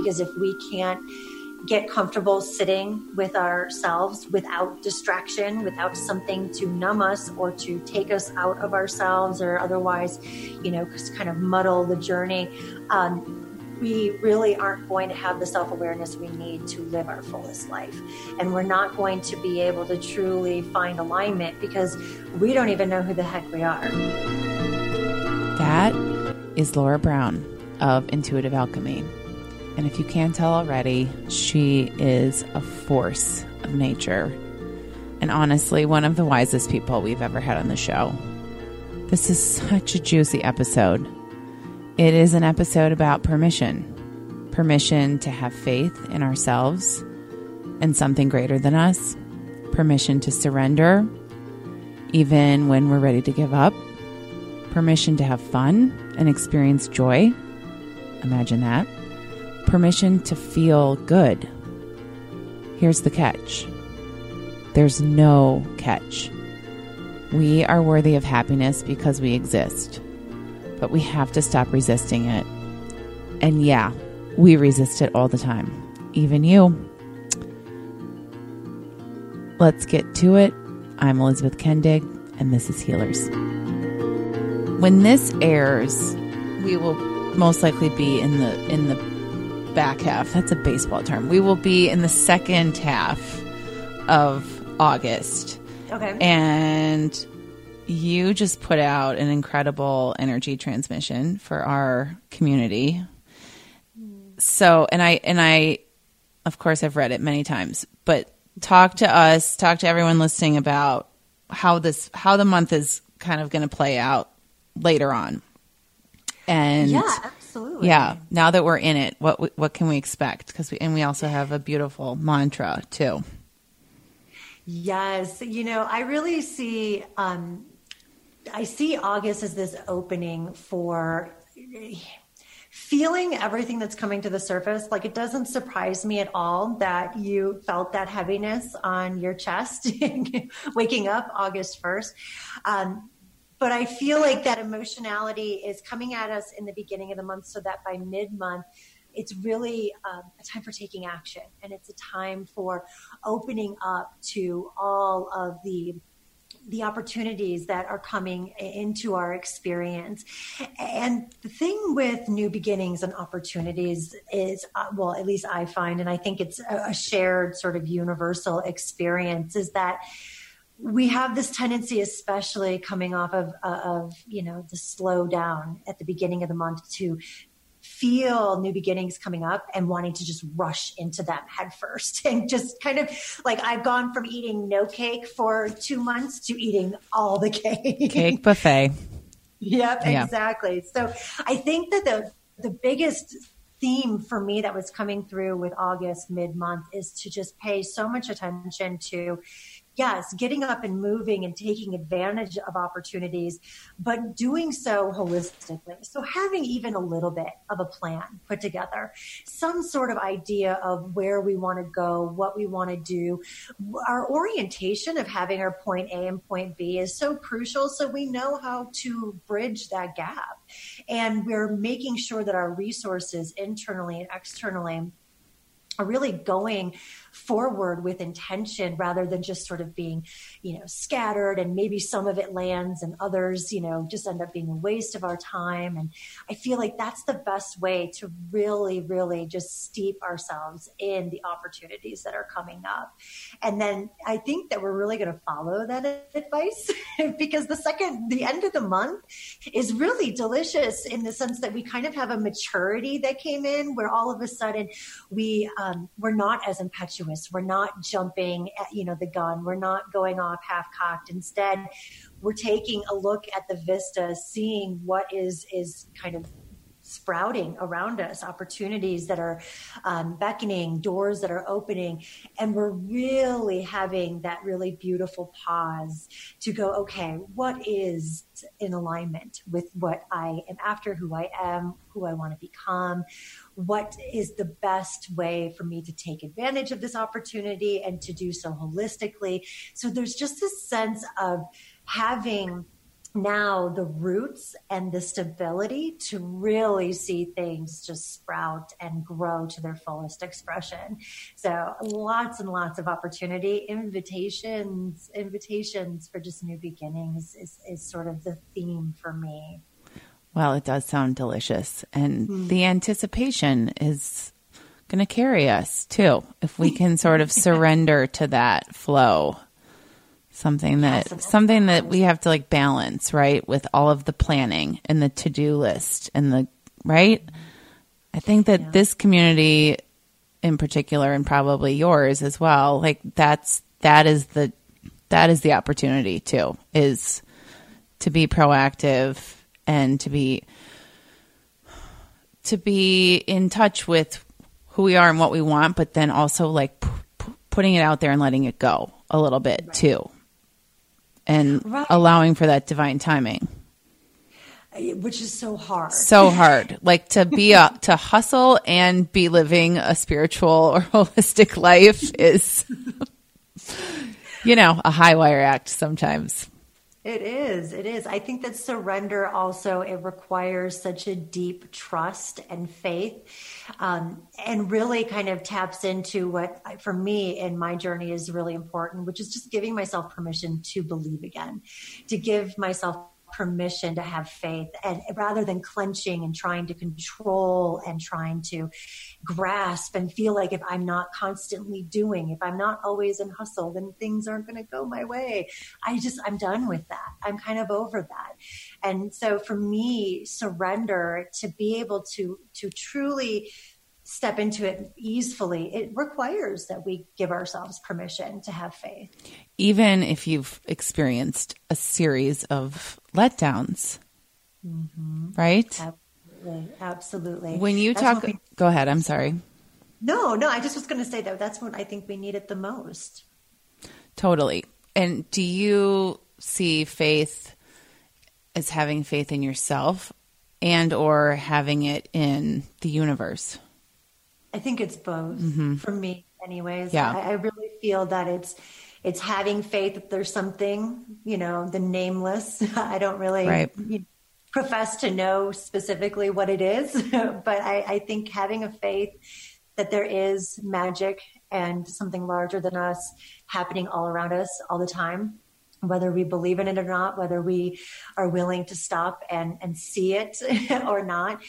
because if we can't get comfortable sitting with ourselves without distraction, without something to numb us or to take us out of ourselves or otherwise, you know, just kind of muddle the journey. Um, we really aren't going to have the self awareness we need to live our fullest life. And we're not going to be able to truly find alignment because we don't even know who the heck we are. That is Laura Brown of Intuitive Alchemy. And if you can't tell already, she is a force of nature. And honestly, one of the wisest people we've ever had on the show. This is such a juicy episode. It is an episode about permission permission to have faith in ourselves and something greater than us, permission to surrender, even when we're ready to give up, permission to have fun and experience joy. Imagine that permission to feel good. Here's the catch there's no catch. We are worthy of happiness because we exist, but we have to stop resisting it. And yeah, we resist it all the time, even you. Let's get to it. I'm Elizabeth Kendig, and this is Healers. When this airs, we will most likely be in the in the back half. That's a baseball term. We will be in the second half of August. Okay. And you just put out an incredible energy transmission for our community. So, and I, and I, of course, I've read it many times, but talk to us, talk to everyone listening about how this, how the month is kind of going to play out later on. And yeah, absolutely. yeah, now that we're in it, what what can we expect? Because we and we also have a beautiful mantra too. Yes, you know, I really see um, I see August as this opening for feeling everything that's coming to the surface. Like it doesn't surprise me at all that you felt that heaviness on your chest waking up August 1st. Um, but I feel like that emotionality is coming at us in the beginning of the month so that by mid month, it's really um, a time for taking action and it's a time for opening up to all of the the opportunities that are coming into our experience. And the thing with new beginnings and opportunities is, uh, well, at least I find, and I think it's a, a shared sort of universal experience, is that we have this tendency, especially coming off of, uh, of you know the slowdown at the beginning of the month, to feel new beginnings coming up and wanting to just rush into them head first and just kind of like I've gone from eating no cake for two months to eating all the cake. Cake buffet. yep, yeah. exactly. So I think that the the biggest theme for me that was coming through with August mid month is to just pay so much attention to yes, getting up and moving and taking advantage of opportunities, but doing so holistically. So having even a little bit of a plan put together, some sort of idea of where we want to go, what we want to do. Our orientation of having our point A and point B is so crucial. So we know how to bridge that gap. And we're making sure that our resources internally and externally are really going forward with intention rather than just sort of being, you know, scattered and maybe some of it lands and others, you know, just end up being a waste of our time. And I feel like that's the best way to really, really just steep ourselves in the opportunities that are coming up. And then I think that we're really going to follow that advice because the second, the end of the month is really delicious in the sense that we kind of have a maturity that came in where all of a sudden we, um, we're not as impetuous We're not jumping at, you know, the gun. We're not going off half cocked. Instead, we're taking a look at the vista, seeing what is, is kind of sprouting around us, opportunities that are um, beckoning, doors that are opening. And we're really having that really beautiful pause to go, okay, what is in alignment with what I am after, who I am, who I want to become? what is the best way for me to take advantage of this opportunity and to do so holistically. So there's just this sense of having now the roots and the stability to really see things just sprout and grow to their fullest expression. So lots and lots of opportunity, invitations, invitations for just new beginnings is, is sort of the theme for me. Well, it does sound delicious. And mm. the anticipation is going to carry us too, if we can sort of surrender to that flow something that something that we have to like balance right with all of the planning and the to-do list and the right i think that yeah. this community in particular and probably yours as well like that's that is the that is the opportunity too is to be proactive and to be to be in touch with who we are and what we want but then also like p- p- putting it out there and letting it go a little bit right. too and right. allowing for that divine timing. Which is so hard. So hard. Like to be a to hustle and be living a spiritual or holistic life is you know a high wire act sometimes it is. It is. I think that surrender also it requires such a deep trust and faith, um, and really kind of taps into what for me in my journey is really important, which is just giving myself permission to believe again, to give myself permission to have faith and rather than clenching and trying to control and trying to grasp and feel like if I'm not constantly doing, if I'm not always in hustle, then things aren't going to go my way. I just, I'm done with that. I'm kind of over that. And so for me, surrender to be able to, to truly step into it easily, it requires that we give ourselves permission to have faith. Even if you've experienced a series of letdowns, mm-hmm. right? Absolutely. Absolutely. When you that's talk, we, go ahead. I'm sorry. No, no, I just was going to say that that's what I think we need it the most. Totally. And do you see faith as having faith in yourself and or having it in the universe? I think it's both mm-hmm. for me, anyways. Yeah. I, I, really feel that it's it's having faith that there's something, you know, the nameless. I don't really right. profess to know specifically what it is, but I, I think having a faith that there is magic and something larger than us happening all around us all the time whether we believe in it or not, whether we are willing to stop and, and see it or not,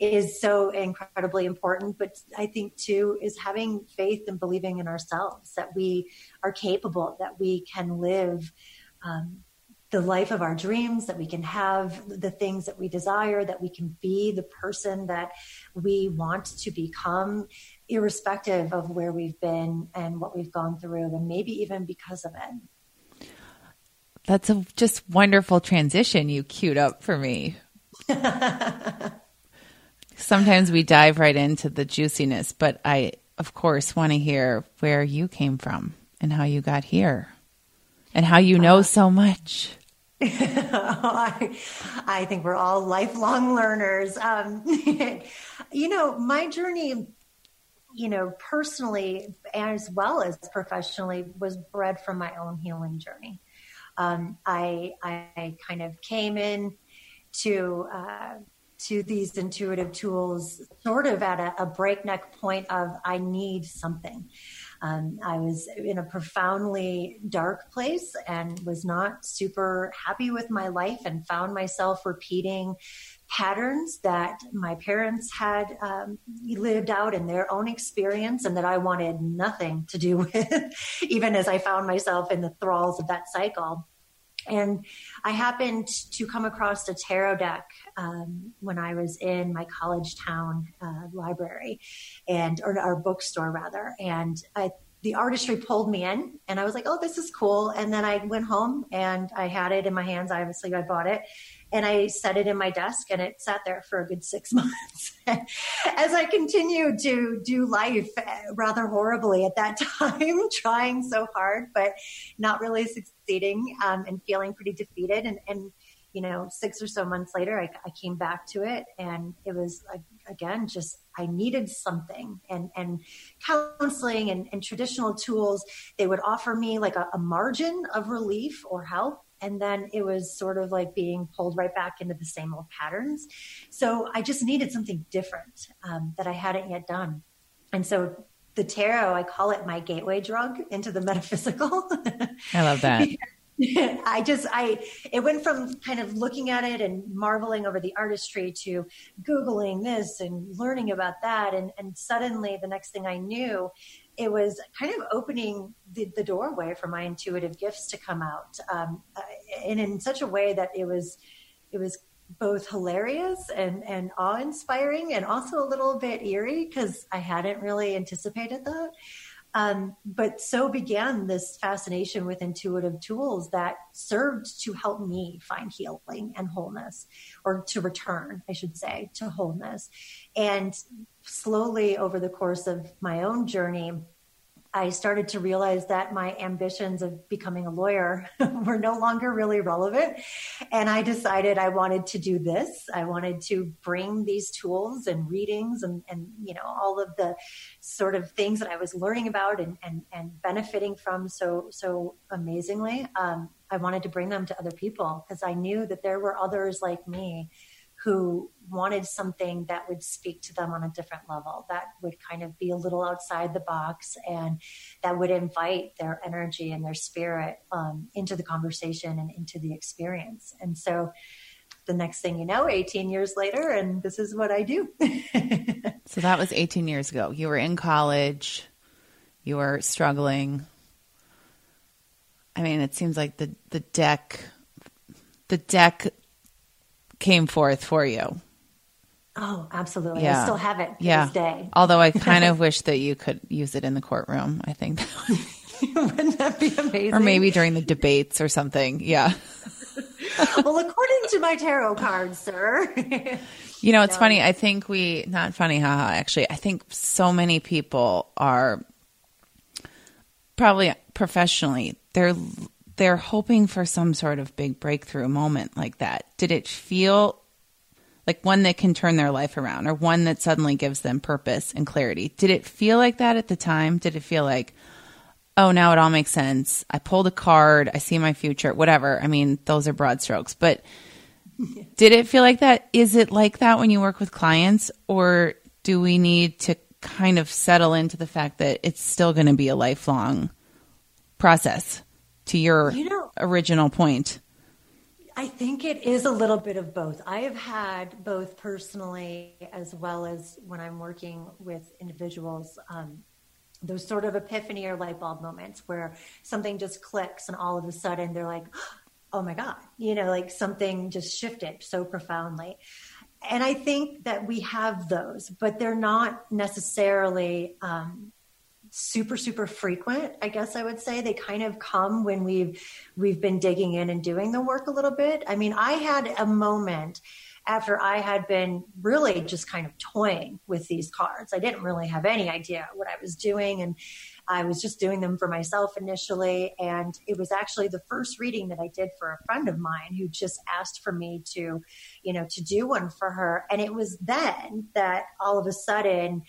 is so incredibly important. But I think too is having faith and believing in ourselves that we are capable, that we can live um, the life of our dreams, that we can have the things that we desire, that we can be the person that we want to become, irrespective of where we've been and what we've gone through, and maybe even because of it. That's a just wonderful transition you cued up for me. Sometimes we dive right into the juiciness, but I, of course, want to hear where you came from and how you got here and how you know uh, so much. I, I, think we're all lifelong learners. Um, you know, my journey, you know, personally as well as professionally was bred from my own healing journey um, I, I kind of came in to uh, to these intuitive tools sort of at a, a breakneck point of I need something. Um, I was in a profoundly dark place and was not super happy with my life and found myself repeating patterns that my parents had um, lived out in their own experience and that I wanted nothing to do with, even as I found myself in the thralls of that cycle. And I happened to come across a tarot deck um, when I was in my college town uh, library and or our bookstore rather, and I, the artistry pulled me in, and I was like, "Oh, this is cool." And then I went home and I had it in my hands. I obviously, I bought it, and I set it in my desk and it sat there for a good six months as I continued to do life rather horribly at that time, trying so hard, but not really succeeding um, and feeling pretty defeated. And, and, you know, six or so months later, I, I came back to it and it was again, just I needed something and, and counseling and, and traditional tools, they would offer me like a, a margin of relief or help And then it was sort of like being pulled right back into the same old patterns. So I just needed something different um, that I hadn't yet done. And so the tarot, I call it my gateway drug into the metaphysical. I love that. I just, I, it went from kind of looking at it and marveling over the artistry to Googling this and learning about that. And, and suddenly the next thing I knew, it was kind of opening the, the doorway for my intuitive gifts to come out. Um, and in such a way that it was, it was both hilarious and, and awe inspiring and also a little bit eerie because I hadn't really anticipated that. Um, but so began this fascination with intuitive tools that served to help me find healing and wholeness, or to return, I should say, to wholeness. And slowly over the course of my own journey, I started to realize that my ambitions of becoming a lawyer were no longer really relevant. And I decided I wanted to do this. I wanted to bring these tools and readings and, and you know, all of the sort of things that I was learning about and, and, and benefiting from so, so amazingly. Um, I wanted to bring them to other people because I knew that there were others like me who wanted something that would speak to them on a different level, that would kind of be a little outside the box and that would invite their energy and their spirit um, into the conversation and into the experience. And so the next thing you know, 18 years later, and this is what I do. so that was 18 years ago. You were in college, you were struggling. I mean, it seems like the, the deck, the deck came forth for you. Oh, absolutely. Yeah. I still have it to yeah. this day. Although I kind of wish that you could use it in the courtroom. I think that Wouldn't that be amazing? Or maybe during the debates or something. Yeah. well, according to my tarot cards, sir. you know, it's no. funny. I think we, not funny, haha, actually, I think so many people are probably professionally, they're they're hoping for some sort of big breakthrough moment like that. Did it feel like one that can turn their life around or one that suddenly gives them purpose and clarity? Did it feel like that at the time? Did it feel like, oh, now it all makes sense? I pulled a card, I see my future, whatever. I mean, those are broad strokes, but did it feel like that? Is it like that when you work with clients or do we need to kind of settle into the fact that it's still going to be a lifelong process? To your you know, original point? I think it is a little bit of both. I have had both personally as well as when I'm working with individuals, um, those sort of epiphany or light bulb moments where something just clicks and all of a sudden they're like, oh my God, you know, like something just shifted so profoundly. And I think that we have those, but they're not necessarily um, super super frequent i guess i would say. They kind of come when we've we've been digging in and doing the work a little bit. I mean i had a moment after i had been really just kind of toying with these cards. I didn't really have any idea what i was doing and i was just doing them for myself initially. And it was actually the first reading that i did for a friend of mine who just asked for me to you know to do one for her. And it was then that all of a sudden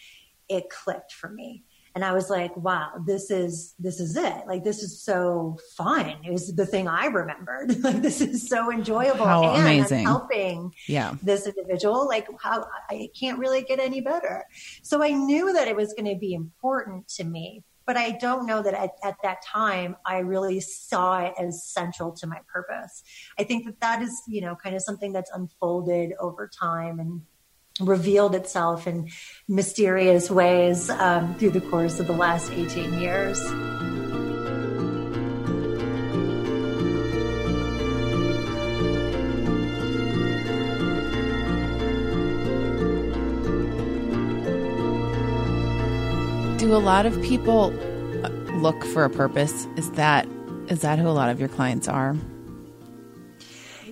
it clicked for me and I was like, wow, this is this is it. Like this is so fun. It was the thing I remembered. like this is so enjoyable how and amazing. I'm helping yeah. this individual. Like how I can't really get any better. So I knew that it was going to be important to me, but I don't know that at, at, that time I really saw it as central to my purpose. I think that that is, you know, kind of something that's unfolded over time and revealed itself in mysterious ways um, through the course of the last 18 years. Do a lot of people look for a purpose? Is that is that who a lot of your clients are?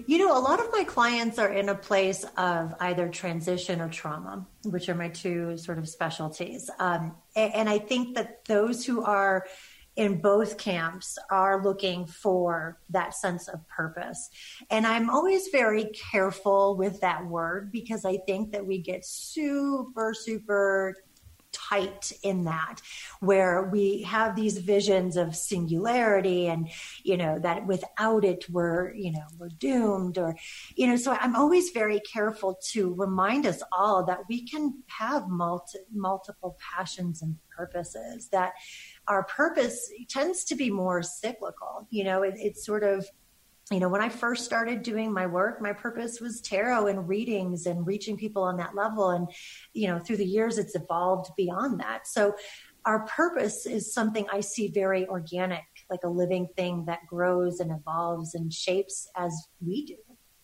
You know, a lot of my clients are in a place of either transition or trauma, which are my two sort of specialties. Um, and, and I think that those who are in both camps are looking for that sense of purpose. And I'm always very careful with that word because I think that we get super, super tight in that where we have these visions of singularity and you know that without it we're you know we're doomed or you know so i'm always very careful to remind us all that we can have multi, multiple passions and purposes that our purpose tends to be more cyclical you know it, it's sort of you know, when I first started doing my work, my purpose was tarot and readings and reaching people on that level. And, you know, through the years, it's evolved beyond that. So our purpose is something I see very organic, like a living thing that grows and evolves and shapes as we do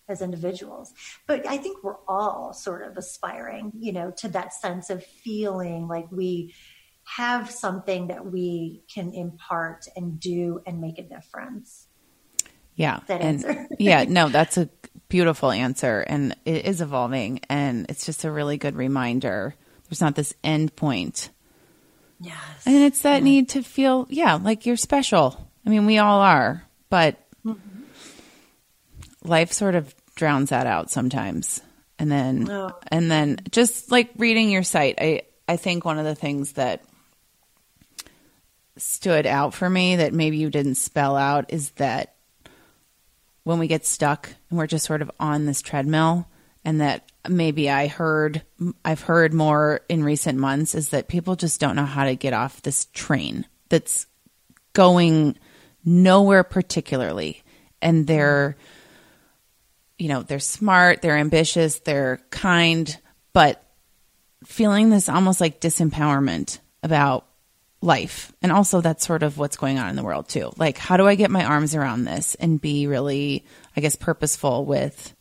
as individuals. But I think we're all sort of aspiring, you know, to that sense of feeling like we have something that we can impart and do and make a difference. Yeah. And yeah, no, that's a beautiful answer. And it is evolving. And it's just a really good reminder. There's not this end point. Yes. And it's that yeah. need to feel, yeah, like you're special. I mean, we all are, but mm-hmm. life sort of drowns that out sometimes. And then, oh. and then just like reading your site, I, I think one of the things that stood out for me that maybe you didn't spell out is that when we get stuck and we're just sort of on this treadmill and that maybe I heard I've heard more in recent months is that people just don't know how to get off this train that's going nowhere particularly. And they're you know they're smart they're ambitious they're kind but feeling this almost like disempowerment about life. And also that's sort of what's going on in the world too. Like how do I get my arms around this and be really I guess purposeful with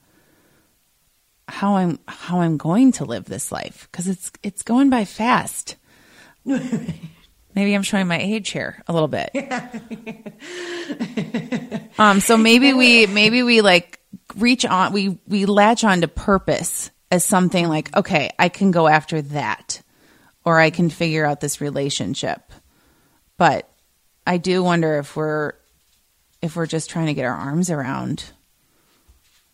how I'm how I'm going to live this life cuz it's it's going by fast. maybe I'm showing my age here a little bit. um so maybe we maybe we like reach on we we latch on to purpose as something like okay, I can go after that or I can figure out this relationship. But I do wonder if we're if we're just trying to get our arms around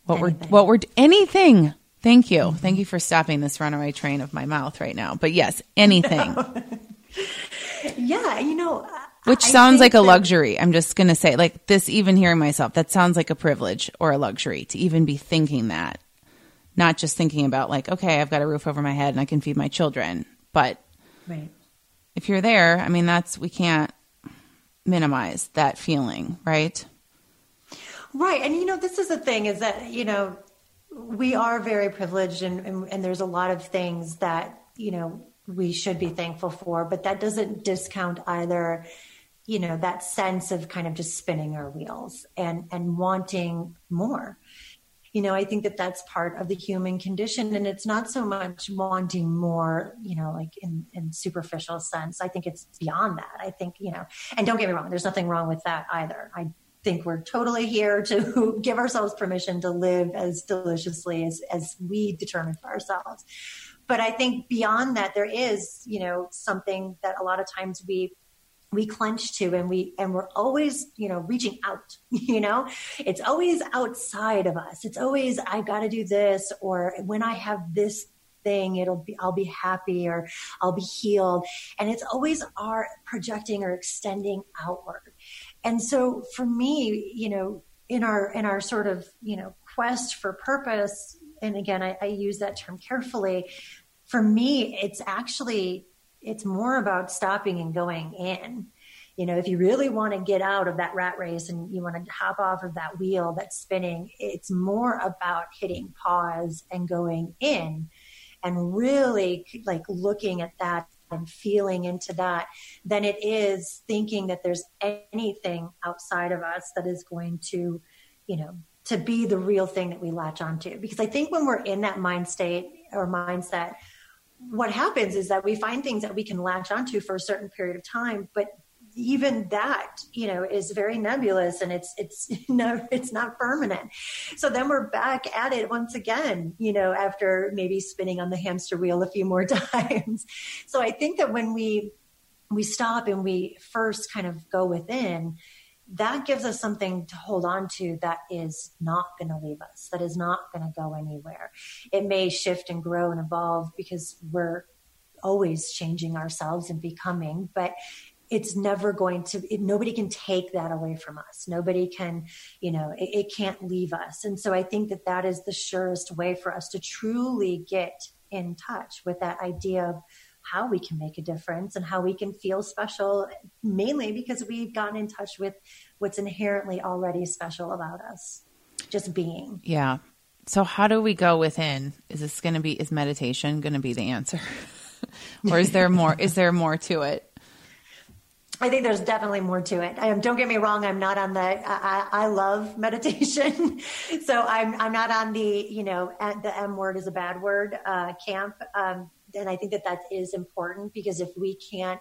what anything. we're what we're anything. Thank you. Mm-hmm. Thank you for stopping this runaway train of my mouth right now. But yes, anything. yeah, you know, which I sounds like a luxury. I'm just going to say like this even hearing myself, that sounds like a privilege or a luxury to even be thinking that. Not just thinking about like, okay, I've got a roof over my head and I can feed my children, but right if you're there, I mean, that's, we can't minimize that feeling, right? Right. And, you know, this is the thing is that, you know, we are very privileged and, and, and there's a lot of things that, you know, we should be thankful for, but that doesn't discount either, you know, that sense of kind of just spinning our wheels and, and wanting more you know, I think that that's part of the human condition. And it's not so much wanting more, you know, like in, in superficial sense. I think it's beyond that. I think, you know, and don't get me wrong, there's nothing wrong with that either. I think we're totally here to give ourselves permission to live as deliciously as, as we determine for ourselves. But I think beyond that, there is, you know, something that a lot of times we we clench to and we and we're always you know reaching out you know? It's always outside of us. It's always i've got to do this or when i have this thing it'll be i'll be happy or i'll be healed. And it's always our projecting or extending outward. And so for me you know in our in our sort of you know quest for purpose and again I, I use that term carefully for me it's actually it's more about stopping and going in. You know, if you really want to get out of that rat race and you want to hop off of that wheel that's spinning, it's more about hitting pause and going in and really like looking at that and feeling into that than it is thinking that there's anything outside of us that is going to, you know, to be the real thing that we latch onto. Because I think when we're in that mind state or mindset, what happens is that we find things that we can latch onto for a certain period of time, but even that you know is very nebulous and it's it's no it's not permanent. So then we're back at it once again you know after maybe spinning on the hamster wheel a few more times. So i think that when we we stop and we first kind of go within that gives us something to hold on to that is not going to leave us, that is not going to go anywhere. It may shift and grow and evolve because we're always changing ourselves and becoming, but it's never going to it, nobody can take that away from us nobody can you know it, it, can't leave us and so i think that that is the surest way for us to truly get in touch with that idea of how we can make a difference and how we can feel special mainly because we've gotten in touch with what's inherently already special about us just being yeah so how do we go within is this going to be is meditation going to be the answer or is there more is there more to it I think there's definitely more to it. Um, don't get me wrong. I'm not on the. I, I love meditation, so I'm I'm not on the you know the M word is a bad word uh, camp. Um, and I think that that is important because if we can't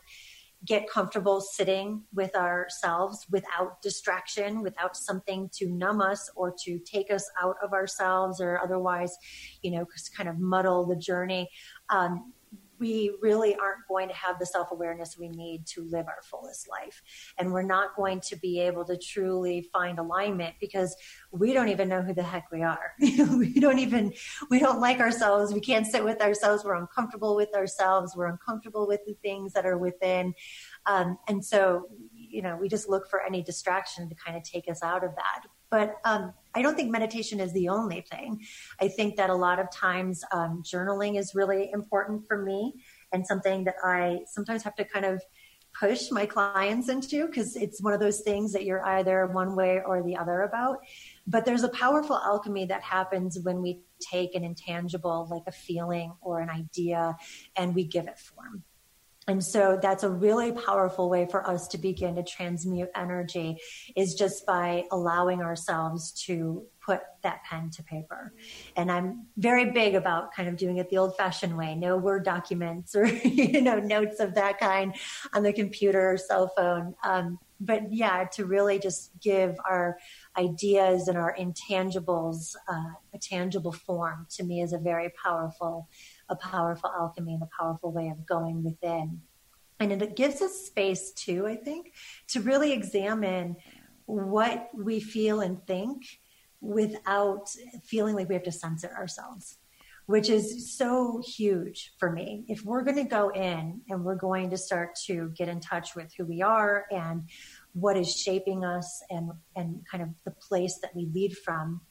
get comfortable sitting with ourselves without distraction, without something to numb us or to take us out of ourselves or otherwise, you know, kind of muddle the journey. Um, we really aren't going to have the self awareness we need to live our fullest life. And we're not going to be able to truly find alignment because we don't even know who the heck we are. we don't even, we don't like ourselves. We can't sit with ourselves. We're uncomfortable with ourselves. We're uncomfortable with the things that are within. Um, and so, you know, we just look for any distraction to kind of take us out of that. But um, I don't think meditation is the only thing. I think that a lot of times um, journaling is really important for me and something that I sometimes have to kind of push my clients into because it's one of those things that you're either one way or the other about. But there's a powerful alchemy that happens when we take an intangible, like a feeling or an idea, and we give it form. And so that's a really powerful way for us to begin to transmute energy is just by allowing ourselves to put that pen to paper. And I'm very big about kind of doing it the old fashioned way, no word documents or, you know, notes of that kind on the computer or cell phone. Um, but yeah, to really just give our ideas and our intangibles uh, a tangible form to me is a very powerful a powerful alchemy and a powerful way of going within. And it gives us space too, I think, to really examine what we feel and think without feeling like we have to censor ourselves, which is so huge for me. If we're going to go in and we're going to start to get in touch with who we are and what is shaping us and, and kind of the place that we lead from,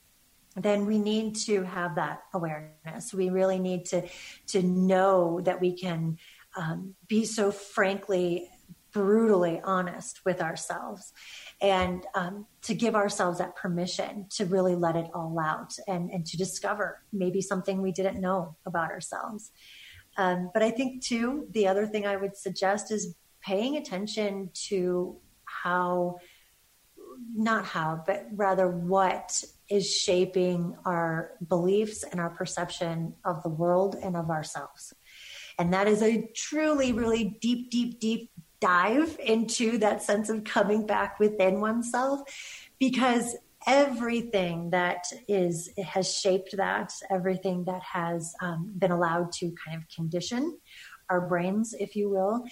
then we need to have that awareness. We really need to to know that we can um, be so frankly, brutally honest with ourselves, and um, to give ourselves that permission to really let it all out and and to discover maybe something we didn't know about ourselves. Um, but I think too, the other thing I would suggest is paying attention to how not how, but rather what is shaping our beliefs and our perception of the world and of ourselves. And that is a truly, really deep, deep, deep dive into that sense of coming back within oneself because everything that is has shaped that everything that has um, been allowed to kind of condition our brains if you will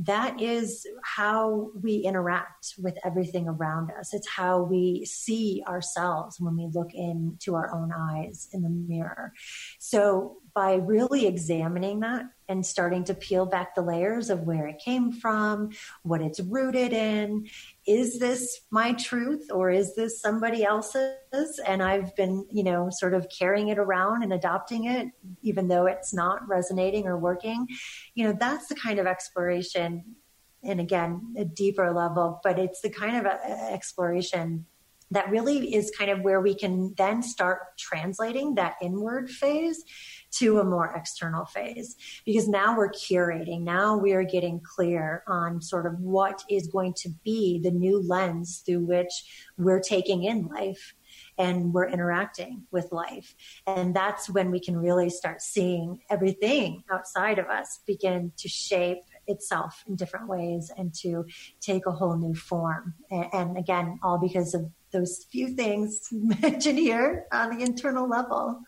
that is how we interact with everything around us. It's how we see ourselves when we look into our own eyes in the mirror. So, by really examining that and starting to peel back the layers of where it came from, what it's rooted in, is this my truth or is this somebody else's? And I've been, you know, sort of carrying it around and adopting it, even though it's not resonating or working. You know, that's the kind of exploration and again a deeper level but it's the kind of uh, exploration that really is kind of where we can then start translating that inward phase to a more external phase because now we're curating now we are getting clear on sort of what is going to be the new lens through which we're taking in life and we're interacting with life. And that's when we can really start seeing everything outside of us begin to shape itself in different ways and to take a whole new form. And, and again, all because of those few things mentioned here on the internal level.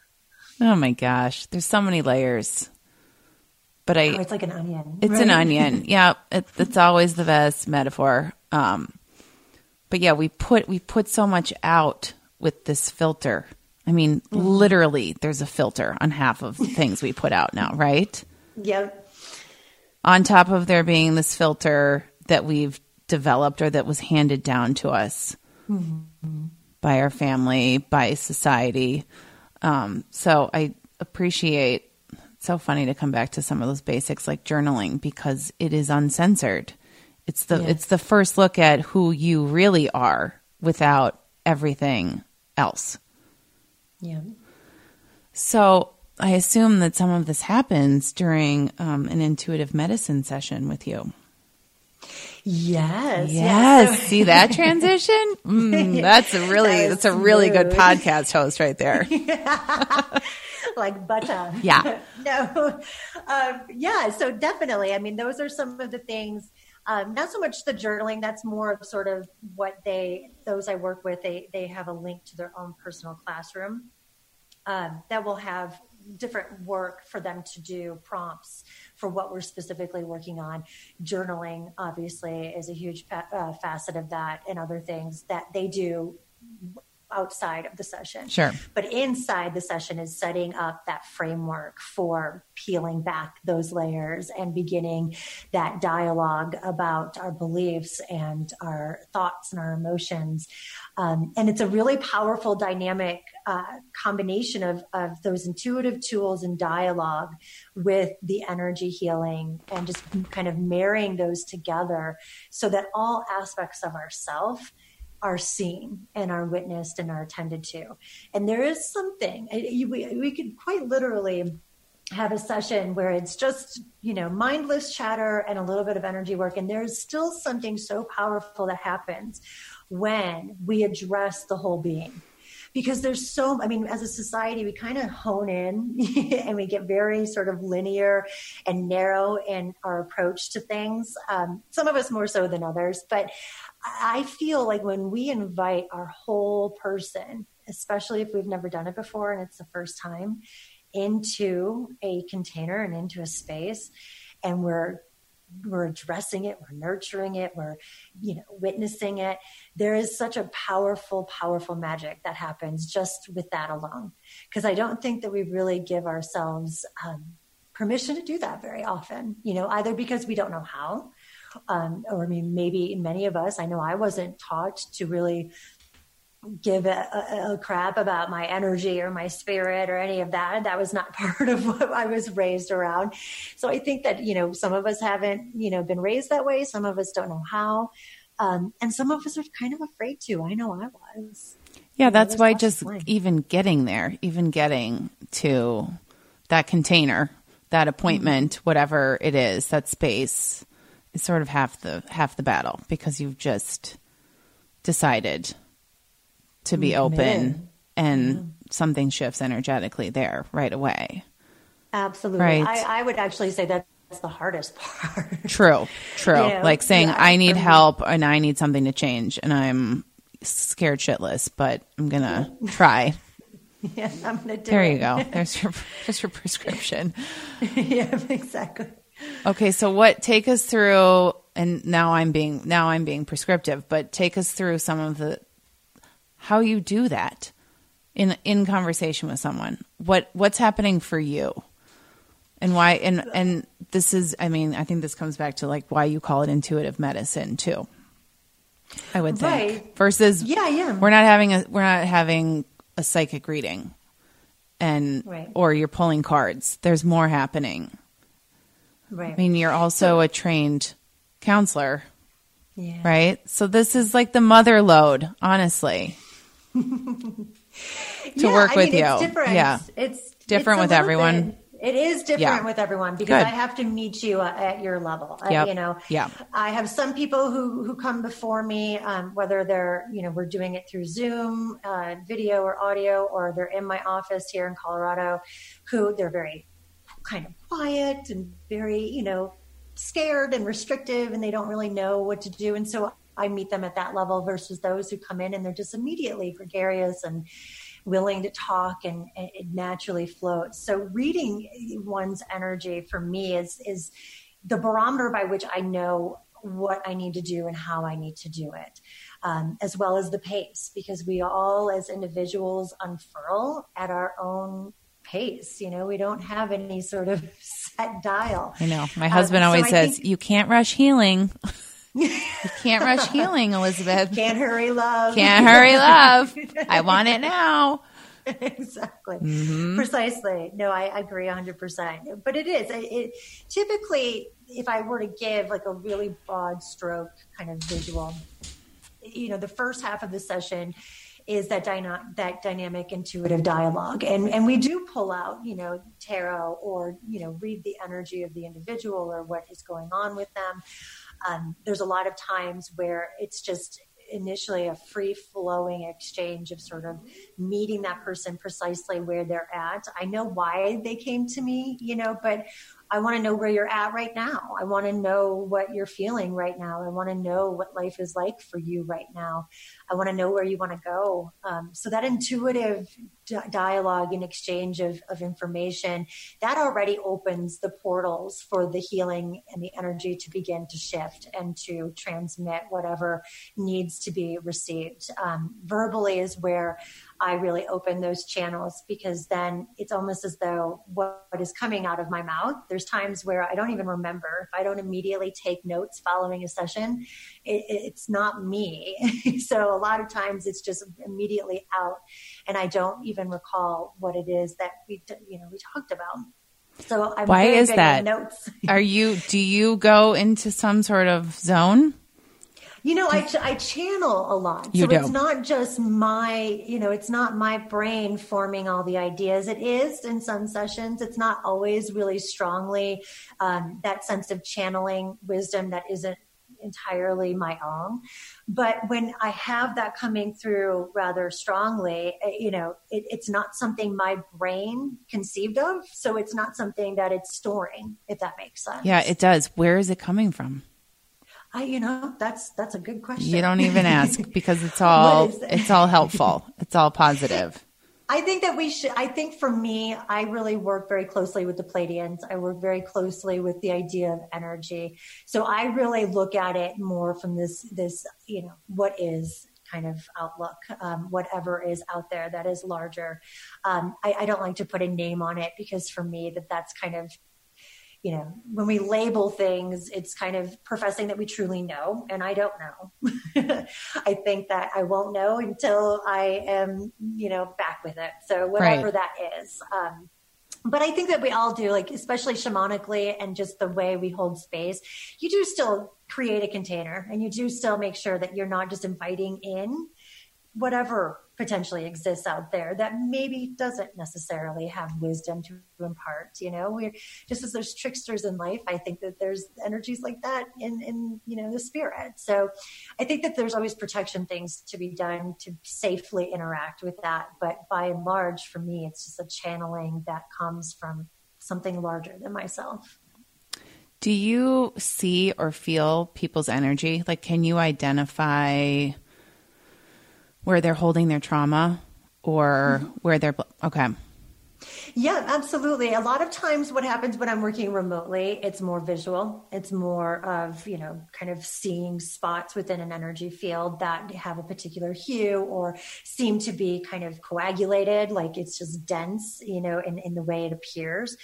Oh my gosh, there's so many layers. But I, oh, it's like an onion. It's right? an onion. Yeah, it, it's always the best metaphor. Um, but yeah, we put we put so much out with this filter. I mean, mm-hmm. literally, there's a filter on half of the things we put out now, right? Yep. on top of there being this filter that we've developed or that was handed down to us mm-hmm. by our family, by society. Um, so I appreciate. It's so funny to come back to some of those basics like journaling because it is uncensored. It's the yes. it's the first look at who you really are without everything else. Yeah. So I assume that some of this happens during um, an intuitive medicine session with you. Yes. Yes. See that transition? Mm, that's a really that that's a really smooth. good podcast host right there. like butter. Yeah. no. Um, yeah. So definitely. I mean, those are some of the things. Um, not so much the journaling. That's more of sort of what they those I work with. They they have a link to their own personal classroom um, that will have different work for them to do prompts for what we're specifically working on. Journaling, obviously, is a huge uh, facet of that, and other things that they do outside of the session. Sure. But inside the session is setting up that framework for peeling back those layers and beginning that dialogue about our beliefs and our thoughts and our emotions. Um, and it's a really powerful dynamic uh, combination of, of those intuitive tools and dialogue with the energy healing and just kind of marrying those together so that all aspects of ourself are seen and are witnessed and are attended to. And there is something, we, we could quite literally have a session where it's just, you know, mindless chatter and a little bit of energy work. And there's still something so powerful that happens when we address the whole being. Because there's so, I mean, as a society, we kind of hone in and we get very sort of linear and narrow in our approach to things. Um, some of us more so than others. But I feel like when we invite our whole person, especially if we've never done it before and it's the first time, into a container and into a space, and we're we're addressing it, we're nurturing it, we're you know witnessing it. There is such a powerful, powerful magic that happens just with that alone. Because I don't think that we really give ourselves um, permission to do that very often. You know, either because we don't know how um, or I mean, maybe many of us, I know I wasn't taught to really give a, a, crap about my energy or my spirit or any of that. That was not part of what I was raised around. So I think that, you know, some of us haven't, you know, been raised that way. Some of us don't know how. Um, and some of us are kind of afraid to. I know I was. Yeah, that's why just even getting there, even getting to that container, that appointment, mm-hmm. whatever it is, that space, is sort of half the half the battle because you've just decided to be mm-hmm. open and yeah. something shifts energetically there right away. Absolutely. Right. I, I would actually say that that's the hardest part. True, true. You know? Like saying, yeah, I need mm-hmm. help and I need something to change, and I'm scared shitless, but I'm going to try. yeah, I'm going to do There it. you go. There's your, there's your prescription. yeah, exactly. Okay, so what take us through and now I'm being now I'm being prescriptive, but take us through some of the how you do that in in conversation with someone. What what's happening for you? And why and and this is I mean, I think this comes back to like why you call it intuitive medicine too. I would think. Right. Versus Yeah, yeah. We're not having a we're not having a psychic reading and right. or you're pulling cards. There's more happening. Right. I mean, you're also so, a trained counselor. Yeah. Right? So this is like the mother load, honestly. to yeah, work I with mean, you. It's different. Yeah. It's different it's with everyone. Bit, it is different yeah. with everyone because Good. I have to meet you at your level. Yep. I, you know, yeah. I have some people who who come before me, um, whether they're you know we're doing it through Zoom, uh, video or audio, or they're in my office here in Colorado, who they're very kind of quiet and very, you know, scared and restrictive and they don't really know what to do. And so I meet them at that level versus those who come in and they're just immediately gregarious and willing to talk and, and it naturally flows. So reading one's energy for me is is the barometer by which I know what I need to do and how I need to do it, um, as well as the pace, because we all as individuals unfurl at our own pace. You know, we don't have any sort of set dial. I know. My husband um, always so says, think- you can't rush healing. you can't rush healing, Elizabeth. Can't hurry love. Can't hurry love. I want it now. exactly. Mm-hmm. Precisely. No, I agree 100%. But it is. It, it, typically, if I were to give like a really broad stroke kind of visual, you know, the first half of the session is that dyna- that dynamic intuitive dialogue and and we do pull out you know tarot or you know read the energy of the individual or what is going on with them um, there's a lot of times where it's just initially a free flowing exchange of sort of meeting that person precisely where they're at. I know why they came to me, you know, but I want to know where you're at right now. I want to know what you're feeling right now. I want to know what life is like for you right now. I want to know where you want to go. Um, so that intuitive dialogue and exchange of, of information that already opens the portals for the healing and the energy to begin to shift and to transmit whatever needs to be received. Um, verbally is where I really open those channels because then it's almost as though what is coming out of my mouth, there's times where I don't even remember. If I don't immediately take notes following a session, it, it's not me. so a lot of times it's just immediately out and I don't even recall what it is that we, you know, we talked about. So I'm why is that? Notes. Are you, do you go into some sort of zone? You know, I, I channel a lot. You so do. it's not just my, you know, it's not my brain forming all the ideas. It is in some sessions. It's not always really strongly um, that sense of channeling wisdom that isn't entirely my own. But when I have that coming through rather strongly, eh, you know, it, it's not something my brain conceived of. So it's not something that it's storing, if that makes sense. Yeah, it does. Where is it coming from? I, you know, that's that's a good question. You don't even ask because it's all it's all helpful. It's all positive. I think that we should. I think for me, I really work very closely with the Pleiadians. I work very closely with the idea of energy. So I really look at it more from this this you know what is kind of outlook, um, whatever is out there that is larger. Um, I, I, don't like to put a name on it because for me that that's kind of you know, when we label things, it's kind of professing that we truly know, and I don't know. I think that I won't know until I am, you know, back with it. So whatever right. that is. Um, but I think that we all do, like especially shamanically and just the way we hold space. You do still create a container, and you do still make sure that you're not just inviting in whatever potentially exists out there that maybe doesn't necessarily have wisdom to impart you know? We're just as there's tricksters in life i think that there's energies like that in in you know the spirit. So i think that there's always protection things to be done to safely interact with that. But by and large for me it's just a channeling that comes from something larger than myself. Do you see or feel people's energy? Like can you identify where they're holding their trauma or mm-hmm. where they're okay yeah, absolutely. A lot of times what happens when I'm working remotely, it's more visual. It's more of, you know, kind of seeing spots within an energy field that have a particular hue or seem to be kind of coagulated, like it's just dense, you know, in, in the way it appears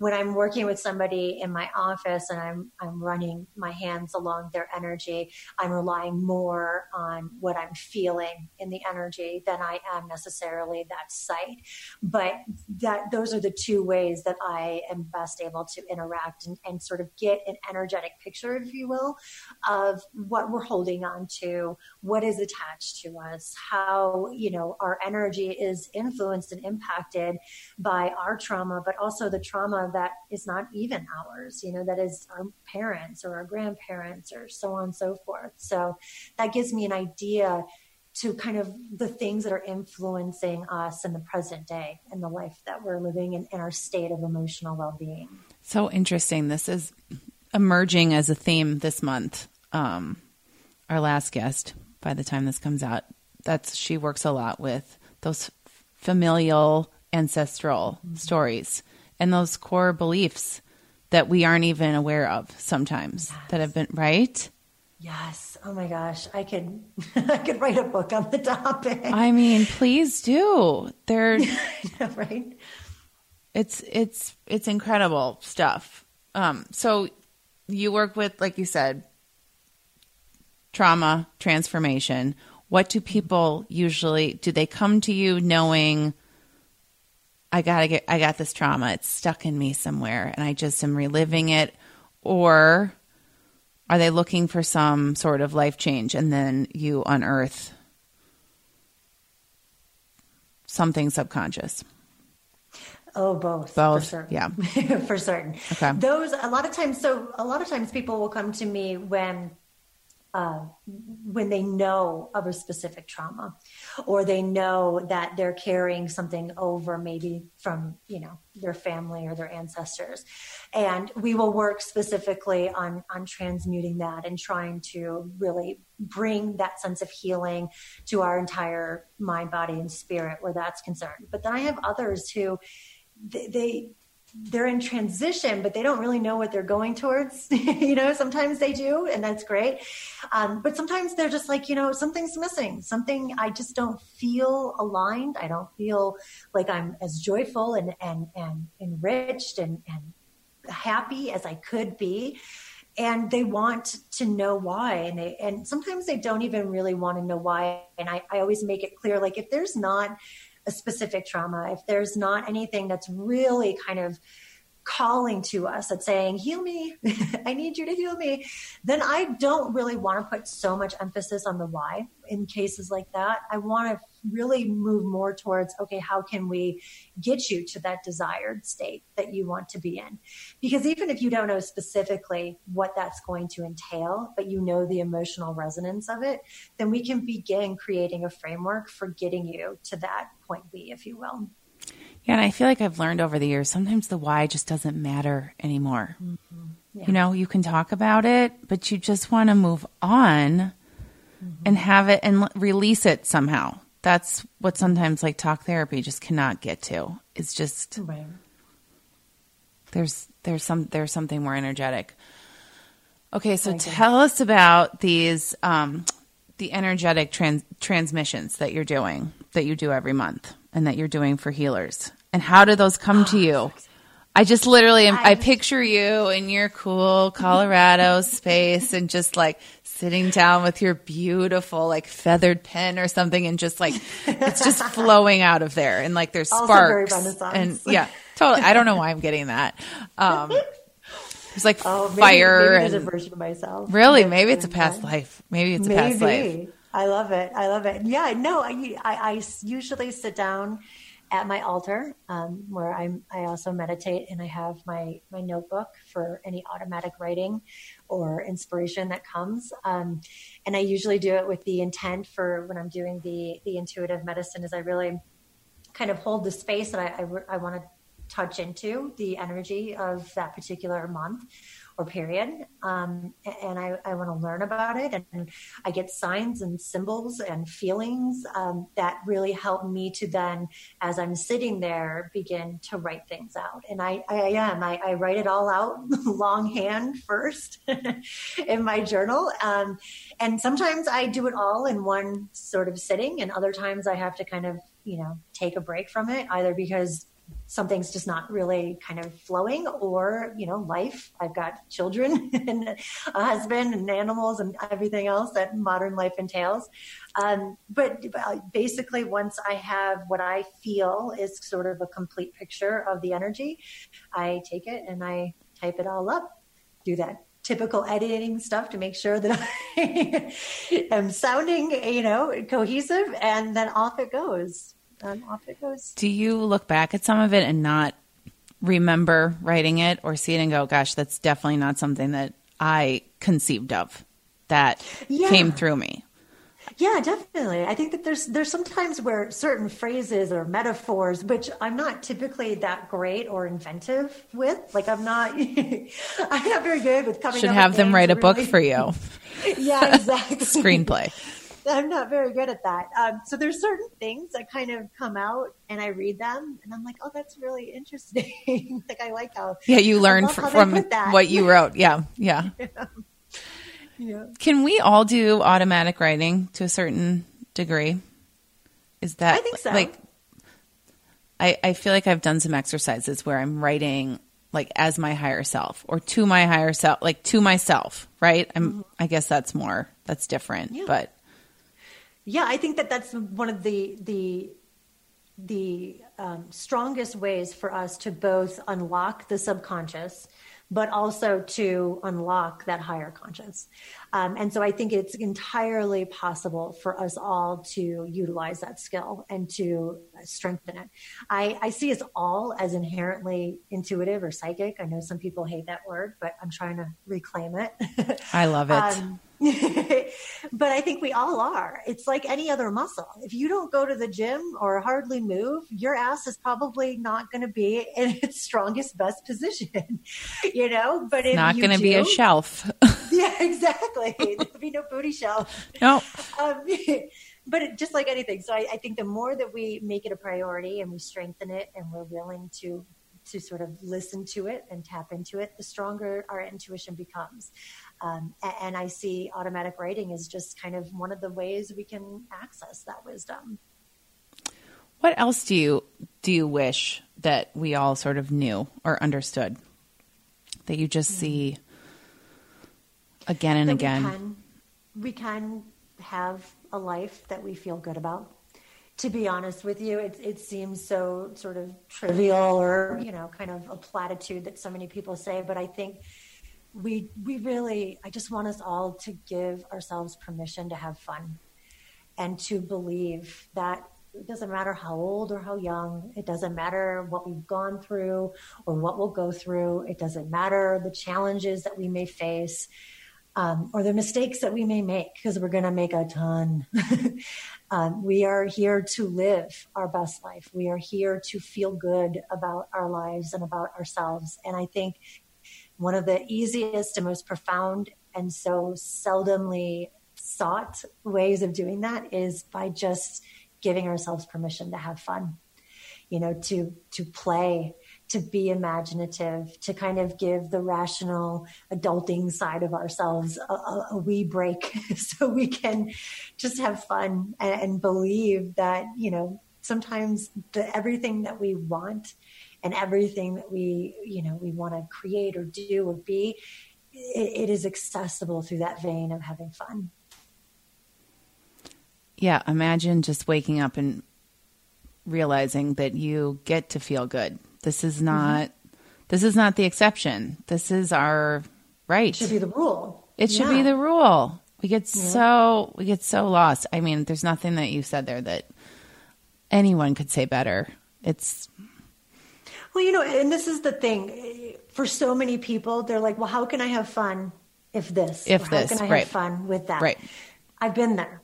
when I'm working with somebody in my office and I'm I'm running my hands along their energy, I'm relying more on what I'm feeling in the energy than I am necessarily that sight. But that those are the two ways that I am best able to interact and, and sort of get an energetic picture, if you will, of what we're holding on to, what is attached to us, how you know our energy is influenced and impacted by our trauma, but also the trauma that is not even ours, you know, that is our parents or our grandparents or so on and so forth. So that gives me an idea to kind of the things that are influencing us in the present day and the life that we're living in, in our state of emotional well being. So interesting. This is emerging as a theme this month. Um, our last guest, by the time this comes out, that's she works a lot with those familial ancestral mm-hmm. stories and those core beliefs that we aren't even aware of sometimes yes. that have been right yes oh my gosh i could i could write a book on the topic i mean please do they're right It's it's it's incredible stuff. Um, so you work with, like you said, trauma transformation. What do people usually do? They come to you knowing I gotta get, I got this trauma. It's stuck in me somewhere, and I just am reliving it, or are they looking for some sort of life change, and then you unearth something subconscious? Oh, both. Both. For certain. Yeah. for certain. Okay. Those, a lot of times, so a lot of times people will come to me when, uh, when they know of a specific trauma or they know that they're carrying something over maybe from, you know, their family or their ancestors. And we will work specifically on, on transmuting that and trying to really bring that sense of healing to our entire mind, body, and spirit where that's concerned. But then I have others who, they, they they're in transition, but they don't really know what they're going towards. you know, sometimes they do, and that's great. Um, but sometimes they're just like, you know, something's missing. Something I just don't feel aligned. I don't feel like I'm as joyful and and and enriched and and happy as I could be. And they want to know why, and they and sometimes they don't even really want to know why. And I, I always make it clear, like if there's not a specific trauma, if there's not anything that's really kind of calling to us that's saying, heal me, I need you to heal me, then I don't really want to put so much emphasis on the why in cases like that. I want to really move more towards, okay, how can we get you to that desired state that you want to be in? Because even if you don't know specifically what that's going to entail, but you know the emotional resonance of it, then we can begin creating a framework for getting you to that point B, if you will. Yeah, and I feel like I've learned over the years sometimes the why just doesn't matter anymore. Mm-hmm. Yeah. You know, you can talk about it, but you just want to move on mm-hmm. and have it and release it somehow. That's what sometimes like talk therapy just cannot get to. It's just right. there's there's some there's something more energetic. Okay, so tell us about these um, the energetic trans- transmissions that you're doing that you do every month and that you're doing for healers? And how do those come to you? I just literally, am, I, picture you in your cool Colorado space and just like sitting down with your beautiful like feathered pen or something and just like it's just flowing out of there and like there's sparks and yeah totally i don't know why i'm getting that um it's like oh, maybe, fire maybe and, a version of myself really maybe it's a past life maybe it's a maybe. past life I love it. I love it. Yeah, no, I, I, I usually sit down at my altar um, where I'm, I also meditate and I have my, my notebook for any automatic writing or inspiration that comes. Um, and I usually do it with the intent for when I'm doing the, the intuitive medicine is I really kind of hold the space that I, I, I want to touch into the energy of that particular month or period. Um, and I, I want to learn about it. And I get signs and symbols and feelings um, that really help me to then, as I'm sitting there, begin to write things out. And I, I am. I, I write it all out longhand first in my journal. Um, and sometimes I do it all in one sort of sitting, and other times I have to kind of, you know, take a break from it, either because something's just not really kind of flowing or you know life. I've got children and a husband and animals and everything else that modern life entails. Um, but basically once i have what i feel is sort of a complete picture of the energy i take it and i type it all up. Do that typical editing stuff to make sure that I am sounding, you know, cohesive and then off it goes um, off it goes. Do you look back at some of it and not remember writing it or see it and go, gosh, that's definitely not something that I conceived of that yeah. came through me? Yeah, definitely. I think that there's there's sometimes where certain phrases or metaphors, which I'm not typically that great or inventive with. Like I'm not, I'm not very good with coming. Should have them write a book for you. yeah, exactly. Screenplay. I'm not very good at that. Um, so there's certain things that kind of come out and I read them and I'm like, oh, that's really interesting. like I like how. Yeah, you learned from, from what you wrote. Yeah, yeah. yeah. yeah. Can we all do automatic writing to a certain degree? Is that I think so. like I, I feel like I've done some exercises where I'm writing like as my higher self or to my higher self, like to myself, right? I'm, mm-hmm. I guess that's more, that's different, yeah. but. Yeah, I think that that's one of the, the, the um, strongest ways for us to both unlock the subconscious but also to unlock that higher conscious. Um, and so I think it's entirely possible for us all to utilize that skill and to strengthen it. I, I see us all as inherently intuitive or psychic. I know some people hate that word, but I'm trying to reclaim it. I love it. Um, but I think we all are. It's like any other muscle. If you don't go to the gym or hardly move, your ass is probably not going to be in its strongest, best position, you know? But it's not going to be a shelf. yeah, exactly. There'll be no booty shelf. No. Um, but just like anything. So I, I think the more that we make it a priority and we strengthen it and we're willing to to sort of listen to it and tap into it, the stronger our intuition becomes. Um, and I see automatic writing as just kind of one of the ways we can access that wisdom. What else do you do you wish that we all sort of knew or understood that you just mm-hmm. see again and that again? We can, we can have a life that we feel good about. To be honest with you, it, it seems so sort of trivial or you know kind of a platitude that so many people say, but I think we we really I just want us all to give ourselves permission to have fun and to believe that it doesn't matter how old or how young, it doesn't matter what we've gone through or what we'll go through, it doesn't matter the challenges that we may face. Um, or the mistakes that we may make because we're going to make a ton. um, we are here to live our best life. We are here to feel good about our lives and about ourselves. And I think one of the easiest and most profound and so seldomly sought ways of doing that is by just giving ourselves permission to have fun you know to to play to be imaginative to kind of give the rational adulting side of ourselves a, a, a wee break so we can just have fun and, and believe that you know sometimes the, everything that we want and everything that we you know we want to create or do or be it, it is accessible through that vein of having fun yeah imagine just waking up and realizing that you get to feel good this is mm-hmm. not mm-hmm. this is not the exception this is our right it should be the rule it should yeah. be the rule we get yeah. so we get so lost i mean there's nothing that you said there that anyone could say better it's well, you know, and this is the thing for so many people, they're like, well, how can I have fun if this? If how this, can I right. have fun with that? Right. I've been there.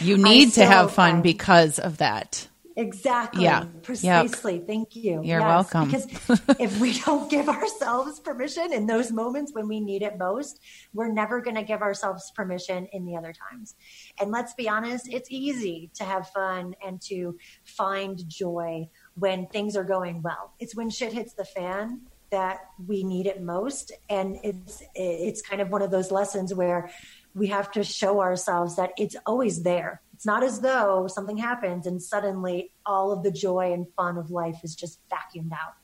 you need to have fun because of that. Exactly. Yeah. Precisely. Yep. Thank you. You're yes. welcome. Because if we don't give ourselves permission in those moments when we need it most, we're never going to give ourselves permission in the other times. And let's be honest, it's easy to have fun and to find joy when things are going well. It's when shit hits the fan that we need it most. And it's, it's kind of one of those lessons where we have to show ourselves that it's always there. It's not as though something happens and suddenly all of the joy and fun of life is just vacuumed out.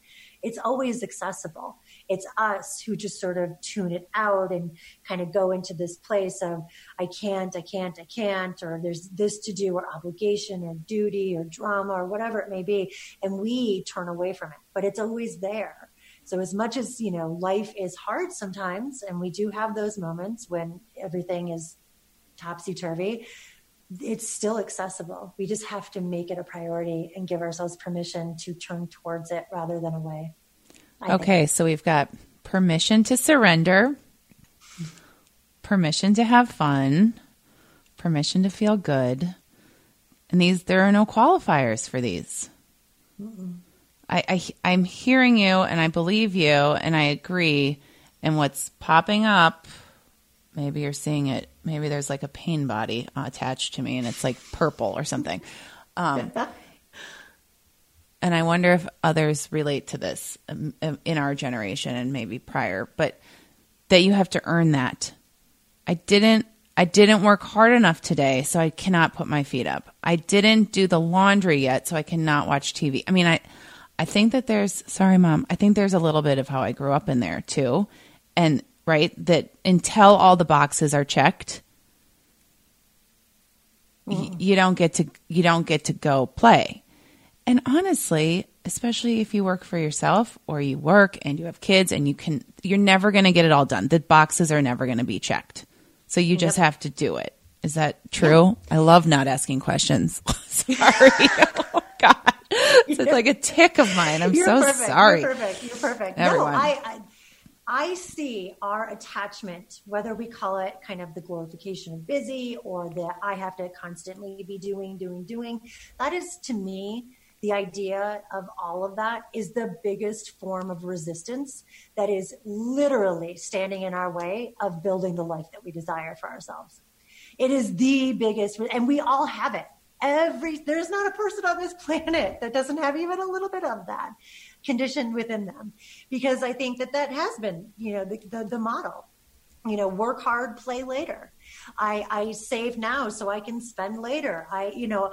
It's always accessible it's us who just sort of tune it out and kind of go into this place of I can't, I can't, I can't, or there's this to do, or obligation, or duty, or drama, or whatever it may be, and we turn away from it. But it's always there. So as much as you know, life is hard sometimes, and we do have those moments when everything is topsy turvy it's still accessible. We just have to make it a priority and give ourselves permission to turn towards it rather than away. I okay, think. so we've got permission to surrender, permission to have fun, permission to feel good. And these, there are no qualifiers for these. I, I, I'm hearing you and I believe you and I agree. And what's popping up, maybe you're seeing it, maybe there's like a pain body attached to me and it's like purple or something. Um, and I wonder if others relate to this um, um, in our generation and maybe prior, but that you have to earn that. I didn't I didn't work hard enough today, so I cannot put my feet up. I didn't do the laundry yet, so I cannot watch TV. I mean, I I think that there's sorry mom, I think there's a little bit of how I grew up in there too. And right that until all the boxes are checked, mm. you don't get to you don't get to go play. And honestly, especially if you work for yourself or you work and you have kids and you can you're never going to get it all done. The boxes are never going to be checked. So you just yep. have to do it. Is that true? I love not asking questions. sorry. oh God. It's like a tick of mine. I'm You're so perfect. sorry. You're perfect. You're perfect. Everyone. No, I, I I see our attachment, whether we call it kind of the glorification of busy or that I have to constantly be doing, doing, doing. That is to me the idea of all of that is the biggest form of resistance that is literally standing in our way of building the life that we desire for ourselves. It is the biggest, and we all have it. Every, there's not a person on this planet that doesn't have even a little bit of that conditioned within them. Because I think that that has been, you know, the, the, the model you know work hard play later I, I save now so I can spend later. I, you know,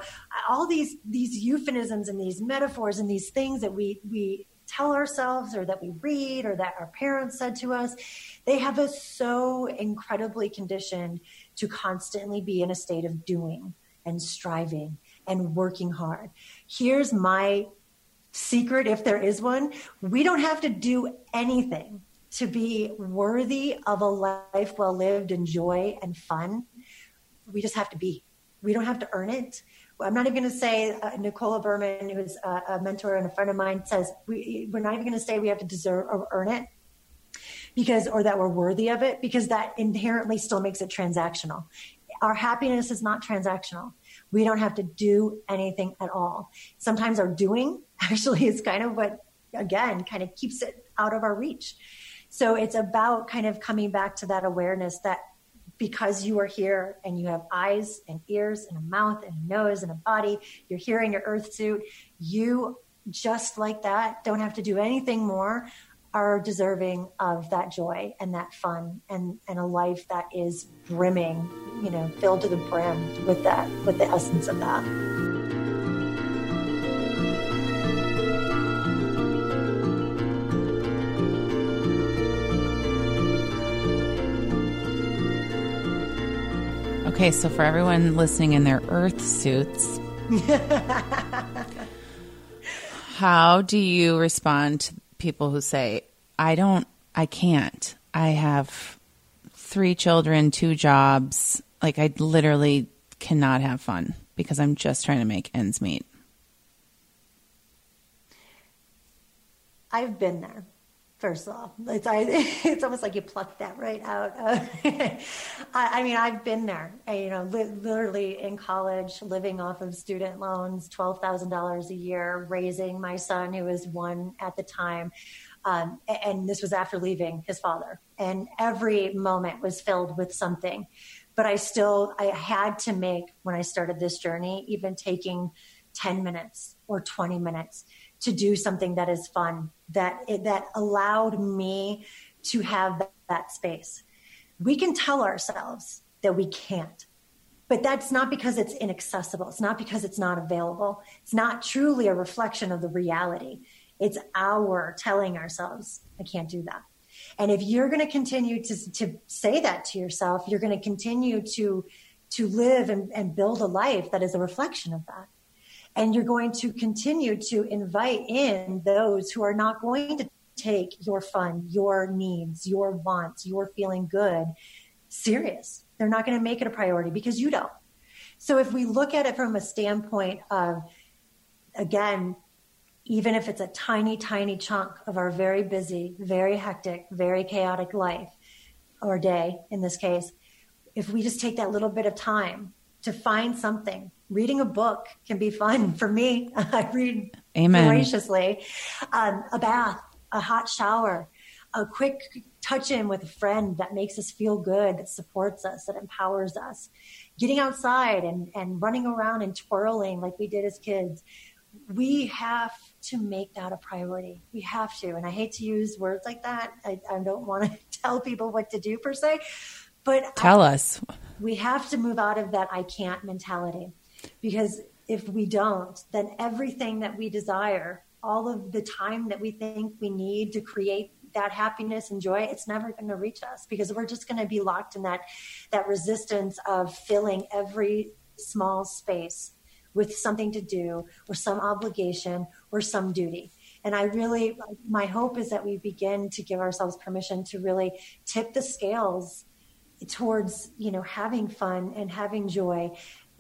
all these these euphemisms and these metaphors and these things that we we tell ourselves or that we read or that our parents said to us, they have us so incredibly conditioned to constantly be in a state of doing and striving and working hard. Here's my secret, if there is one. We don't have to do anything to be worthy of a life well lived and joy and fun, we just have to be. We don't have to earn it. I'm not even going to say uh, Nicola Berman, who's a, a, mentor and a friend of mine, says we, we're not even going to say we have to deserve or earn it because, or that we're worthy of it because that inherently still makes it transactional. Our happiness is not transactional. We don't have to do anything at all. Sometimes our doing actually is kind of what, again, kind of keeps it out of our reach. So it's about kind of coming back to that awareness that because you are here and you have eyes and ears and a mouth and a nose and a body, you're here in your earth suit, you just like that don't have to do anything more are deserving of that joy and that fun and, and a life that is brimming, you know, filled to the brim with that, with the essence of that. Okay, so for everyone listening in their Earth suits, how do you respond to people who say, I don't, I can't, I have three children, two jobs, like I literally cannot have fun because I'm just trying to make ends meet? I've been there first off. It's, I, it's almost like you plucked that right out. I, I, mean, I've been there, you know, li- literally in college, living off of student loans, $12,000 a year, raising my son, who was one at the time. Um, and this was after leaving his father. And every moment was filled with something. But I still, I had to make, when I started this journey, even taking 10 minutes or 20 minutes to do something that is fun that that allowed me to have that, that space. We can tell ourselves that we can't but that's not because it's inaccessible. It's not because it's not available. It's not truly a reflection of the reality. It's our telling ourselves i can't do that. And if you're going to continue to, to say that to yourself you're going to continue to to live and, and build a life that is a reflection of that and you're going to continue to invite in those who are not going to take your fun, your needs, your wants, your feeling good serious. They're not going to make it a priority because you don't. So if we look at it from a standpoint of, again, even if it's a tiny, tiny chunk of our very busy, very hectic, very chaotic life or day in this case, if we just take that little bit of time to find something reading a book can be fun for me. I read Amen. voraciously. Um, a bath, a hot shower, a quick touch in with a friend that makes us feel good, that supports us, that empowers us. Getting outside and, and running around and twirling like we did as kids. We have to make that a priority. We have to. And I hate to use words like that. I, I don't want to tell people what to do per se, but tell I, us we have to move out of that I can't mentality because if we don't, then everything that we desire, all of the time that we think we need to create that happiness and joy, it's never going to reach us because we're just going to be locked in that that resistance of filling every small space with something to do or some obligation or some duty. And I really, my hope is that we begin to give ourselves permission to really tip the scales towards, you know, having fun and having joy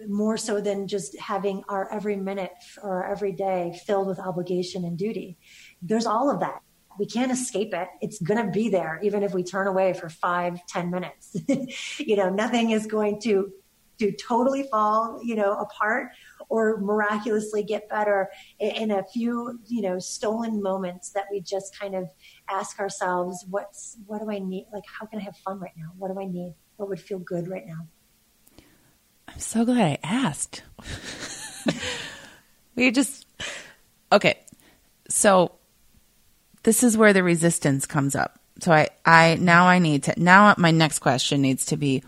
more so than just having our every minute or every day filled with obligation and duty. There's all of that. We can't escape it. It's going to be there, even if we turn away for five, ten minutes. you know, nothing is going to to totally fall, you know, apart or miraculously get better in a few, you know, stolen moments that we just kind of ask ourselves, what's, what do I need? Like, how can I have fun right now? What do I need? What would feel good right now? I'm so glad I asked. we just, okay. So this is where the resistance comes up. So I, I, now I need to, now my next question needs to be,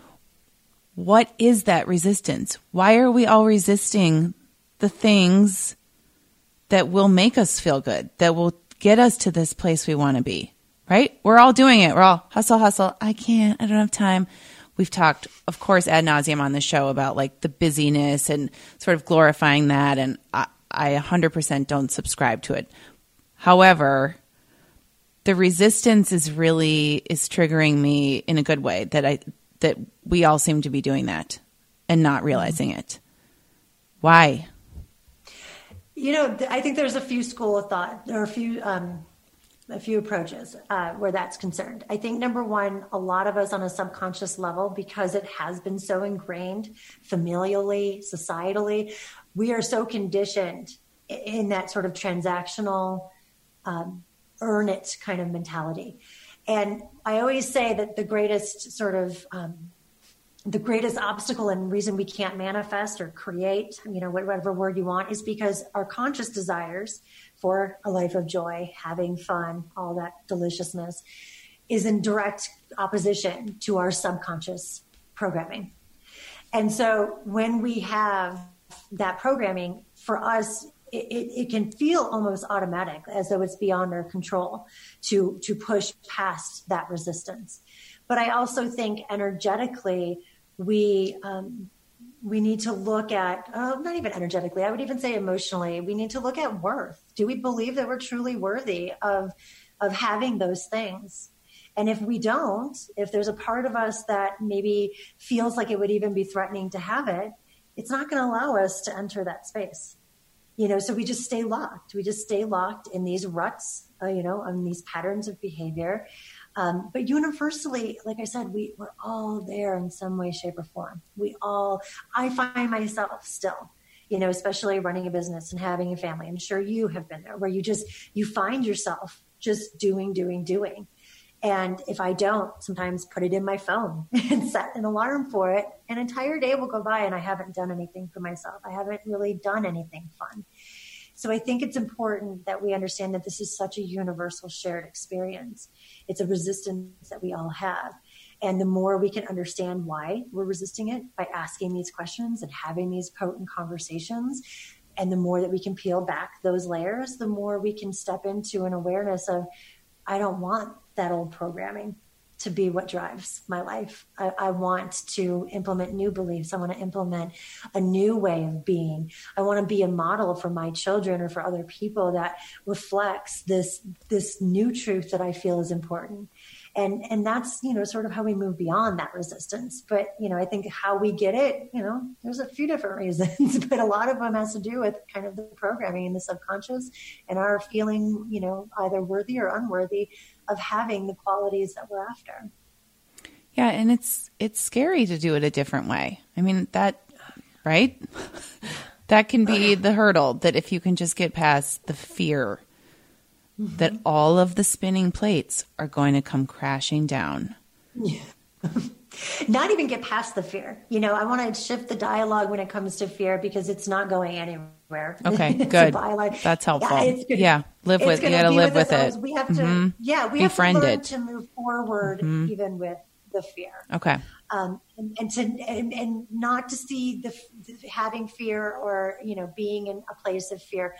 what is that resistance? Why are we all resisting the things that will make us feel good, that will get us to this place we want to be? Right? We're all doing it. We're all hustle, hustle. I can't. I don't have time. We've talked, of course, ad nauseum on the show about like the busyness and sort of glorifying that. And I, I 100% don't subscribe to it. However, the resistance is really is triggering me in a good way that I that we all seem to be doing that and not realizing it. Why? You know, I think there's a few school of thought. There are a few um, a few approaches uh, where that's concerned. I think number one, a lot of us on a subconscious level, because it has been so ingrained familially, societally, we are so conditioned in that sort of transactional, um, earn it kind of mentality. And I always say that the greatest sort of um, the greatest obstacle and reason we can't manifest or create, you know, whatever word you want, is because our conscious desires for a life of joy, having fun, all that deliciousness, is in direct opposition to our subconscious programming. And so when we have that programming, for us, it, it, can feel almost automatic as though it's beyond our control to to push past that resistance but i also think energetically we um, we need to look at uh, not even energetically i would even say emotionally we need to look at worth do we believe that we're truly worthy of of having those things? And if we don't if there's a part of us that maybe feels like it would even be threatening to have it it's not going to allow us to enter that space. You know so we just stay locked. We just stay locked in these ruts uh, you know on these patterns of behavior. Um, but universally like i said we, we're all there in some way shape or form. We all i find myself still you know especially running a business and having a family i'm sure you have been there where you just you find yourself just doing doing doing and if I don't, sometimes put it in my phone and set an alarm for it. An entire day will go by and I haven't done anything for myself. I haven't really done anything fun. So I think it's important that we understand that this is such a universal shared experience. It's a resistance that we all have. And the more we can understand why we're resisting it by asking these questions and having these potent conversations, and the more that we can peel back those layers, the more we can step into an awareness of, I don't want that old programming to be what drives my life. I, I, want to implement new beliefs. I want to implement a new way of being. I want to be a model for my children or for other people that reflects this this new truth that I feel is important and and that's you know sort of how we move beyond that resistance. But you know i think how we get it you know there's a few different reasons but a lot of them has to do with kind of the programming in the subconscious and our feeling you know either worthy or unworthy of having the qualities that we're after. Yeah and it's it's scary to do it a different way. I mean that right? That can be the hurdle that if you can just get past the fear mm-hmm. that all of the spinning plates are going to come crashing down. Yeah. not even get past the fear. You know, I want to shift the dialogue when it comes to fear because it's not going anywhere. Okay, good. That's helpful. Yeah, it's yeah live with. You got to live with, with it. We have to. Mm-hmm. Yeah, we Befriend have to learn it. to move forward, mm-hmm. even with the fear. Okay. Um, and, and, to and, and not to see the, the having fear or you know being in a place of fear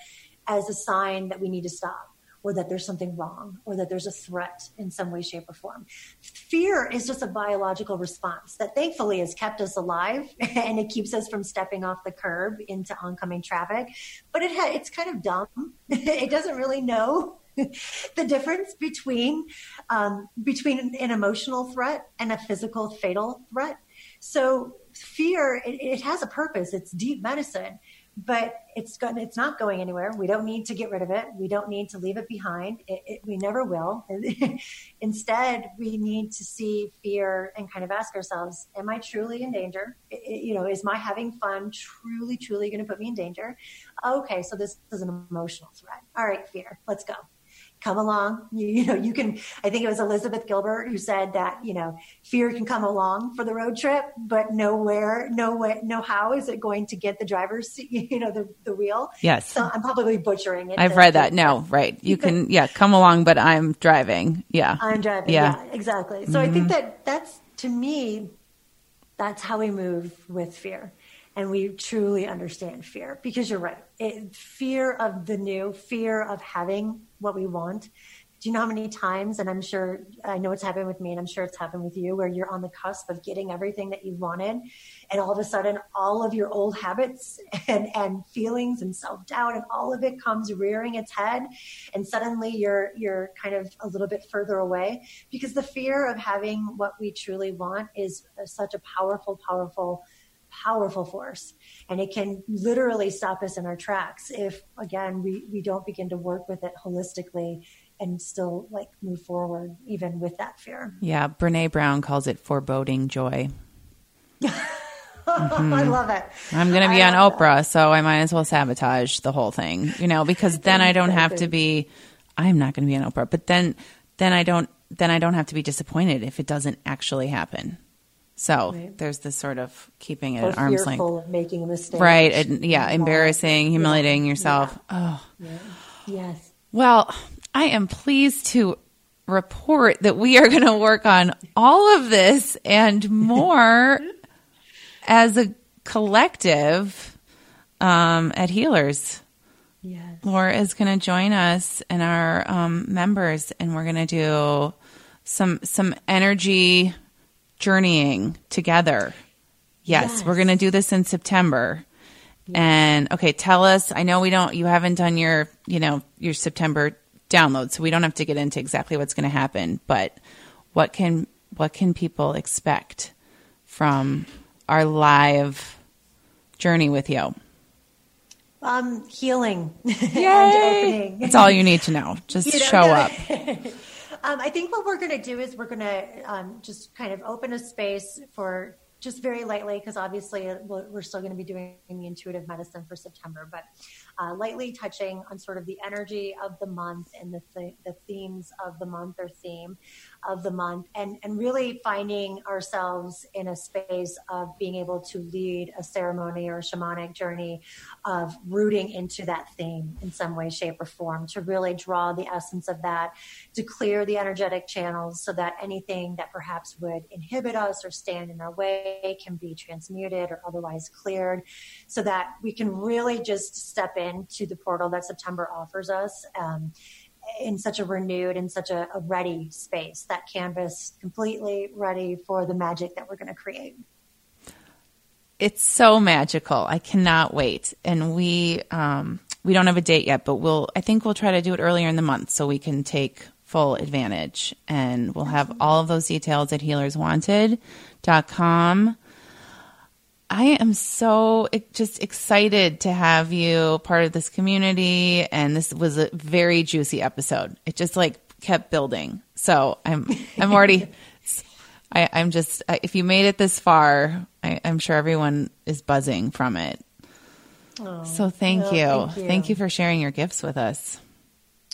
as a sign that we need to stop or that there's something wrong or that there's a threat in some way, shape, or form. Fear is just a biological response that thankfully has kept us alive and it keeps us from stepping off the curb into oncoming traffic. But it ha- it's kind of dumb. it doesn't really know the difference between um, between an emotional threat and a physical fatal threat. So fear it, it has a purpose. It's deep medicine but it's going it's not going anywhere. We don't need to get rid of it. We don't need to leave it behind. It, it, we never will. Instead we need to see fear and kind of ask ourselves am i truly in danger? It, you know is my having fun truly truly going to put me in danger? Okay so this is an emotional threat. All right fear let's go come along. You, you, know, you can, I think it was Elizabeth Gilbert who said that, you know, fear can come along for the road trip, but nowhere, no way, no how is it going to get the driver's, you know, the, the wheel. Yes. So I'm probably butchering it. I've read that. No, right. You can, yeah, come along, but I'm driving. Yeah. I'm driving. Yeah, yeah exactly. So mm-hmm. I think mm-hmm. that that's, to me, that's how we move with fear and we truly understand fear because you're right. It, fear of the new, fear of having what we want. Do you know how many times, and I'm sure I know it's happened with me, and I'm sure it's happened with you, where you're on the cusp of getting everything that you wanted, and all of a sudden, all of your old habits and, and feelings and self doubt and all of it comes rearing its head, and suddenly you're you're kind of a little bit further away because the fear of having what we truly want is uh, such a powerful, powerful powerful force. And it can literally stop us in our tracks if again we, we don't begin to work with it holistically and still like move forward even with that fear. Yeah brene brown calls it foreboding joy. Mm-hmm. i love it. I'm going to be on oprah that. so i might as well sabotage the whole thing you know because then i don't have to be i'm not going to be on oprah but then then i don't then i don't have to be disappointed if it doesn't actually happen so right. there's this sort of keeping it or at arm's length. Of making a mistake. Right. And, yeah. Embarrassing, humiliating yeah. yourself. Yeah. Oh. Yeah. Yes. Well, I am pleased to report that we are going to work on all of this and more as a collective um, at Healers. Yes. Laura is going to join us and our um, members, and we're going to do some some energy journeying together. Yes, yes. we're going to do this in September. Yes. And okay, tell us. I know we don't. You haven't done your, you know, your September download, so we don't have to get into exactly what's going to happen. But what can what can people expect from our live journey with you? Um, healing Yay! and opening. That's all you need to know. Just you know, show up. Um, I think what we're going to do is we're going to um, just kind of open a space for just very lightly, because obviously uh, we're still going to be doing the intuitive medicine for September, but uh, lightly touching on sort of the energy of the month and the, th- the themes of the month or theme of the month and, and really finding ourselves in a space of being able to lead a ceremony or a shamanic journey of rooting into that theme in some way, shape, or form to really draw the essence of that, to clear the energetic channels so that anything that perhaps would inhibit us or stand in our way can be transmuted or otherwise cleared so that we can really just step into the portal that September offers us. Um, in such a renewed and such a, a ready space, that canvas completely ready for the magic that we're going to create. It's so magical. I cannot wait. And we um, we don't have a date yet, but we'll I think we'll try to do it earlier in the month so we can take full advantage. And we'll have all of those details at healerswanted.com. I am so just excited to have you part of this community. And this was a very juicy episode. It just like kept building. So I'm, I'm already, I, am just, if you made it this far, I, am sure everyone is buzzing from it. Oh, so thank, you. thank you. Thank you for sharing your gifts with us.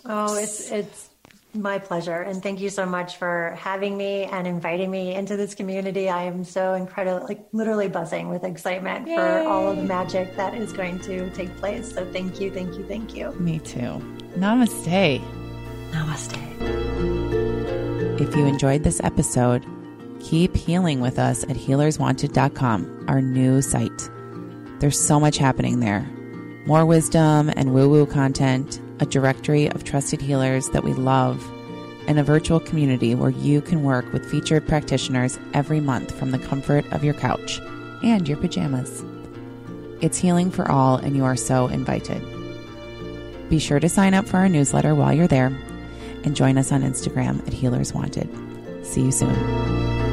Oh, it's, it's, my pleasure. And thank you so much for having me and inviting me into this community. I am so incredible, like literally buzzing with excitement Yay. for all of the magic that is going to take place. So thank you, thank you, thank you. Me too. Namaste. Namaste. If you enjoyed this episode, Keep healing with us at healerswanted.com, our new site. There's so much happening there more wisdom and woo woo content, a directory of trusted healers that we love, and a virtual community where you can work with featured practitioners every month from the comfort of your couch and your pajamas. It's healing for all, and you are so invited. Be sure to sign up for our newsletter while you're there and join us on Instagram at Healers Wanted. See you soon.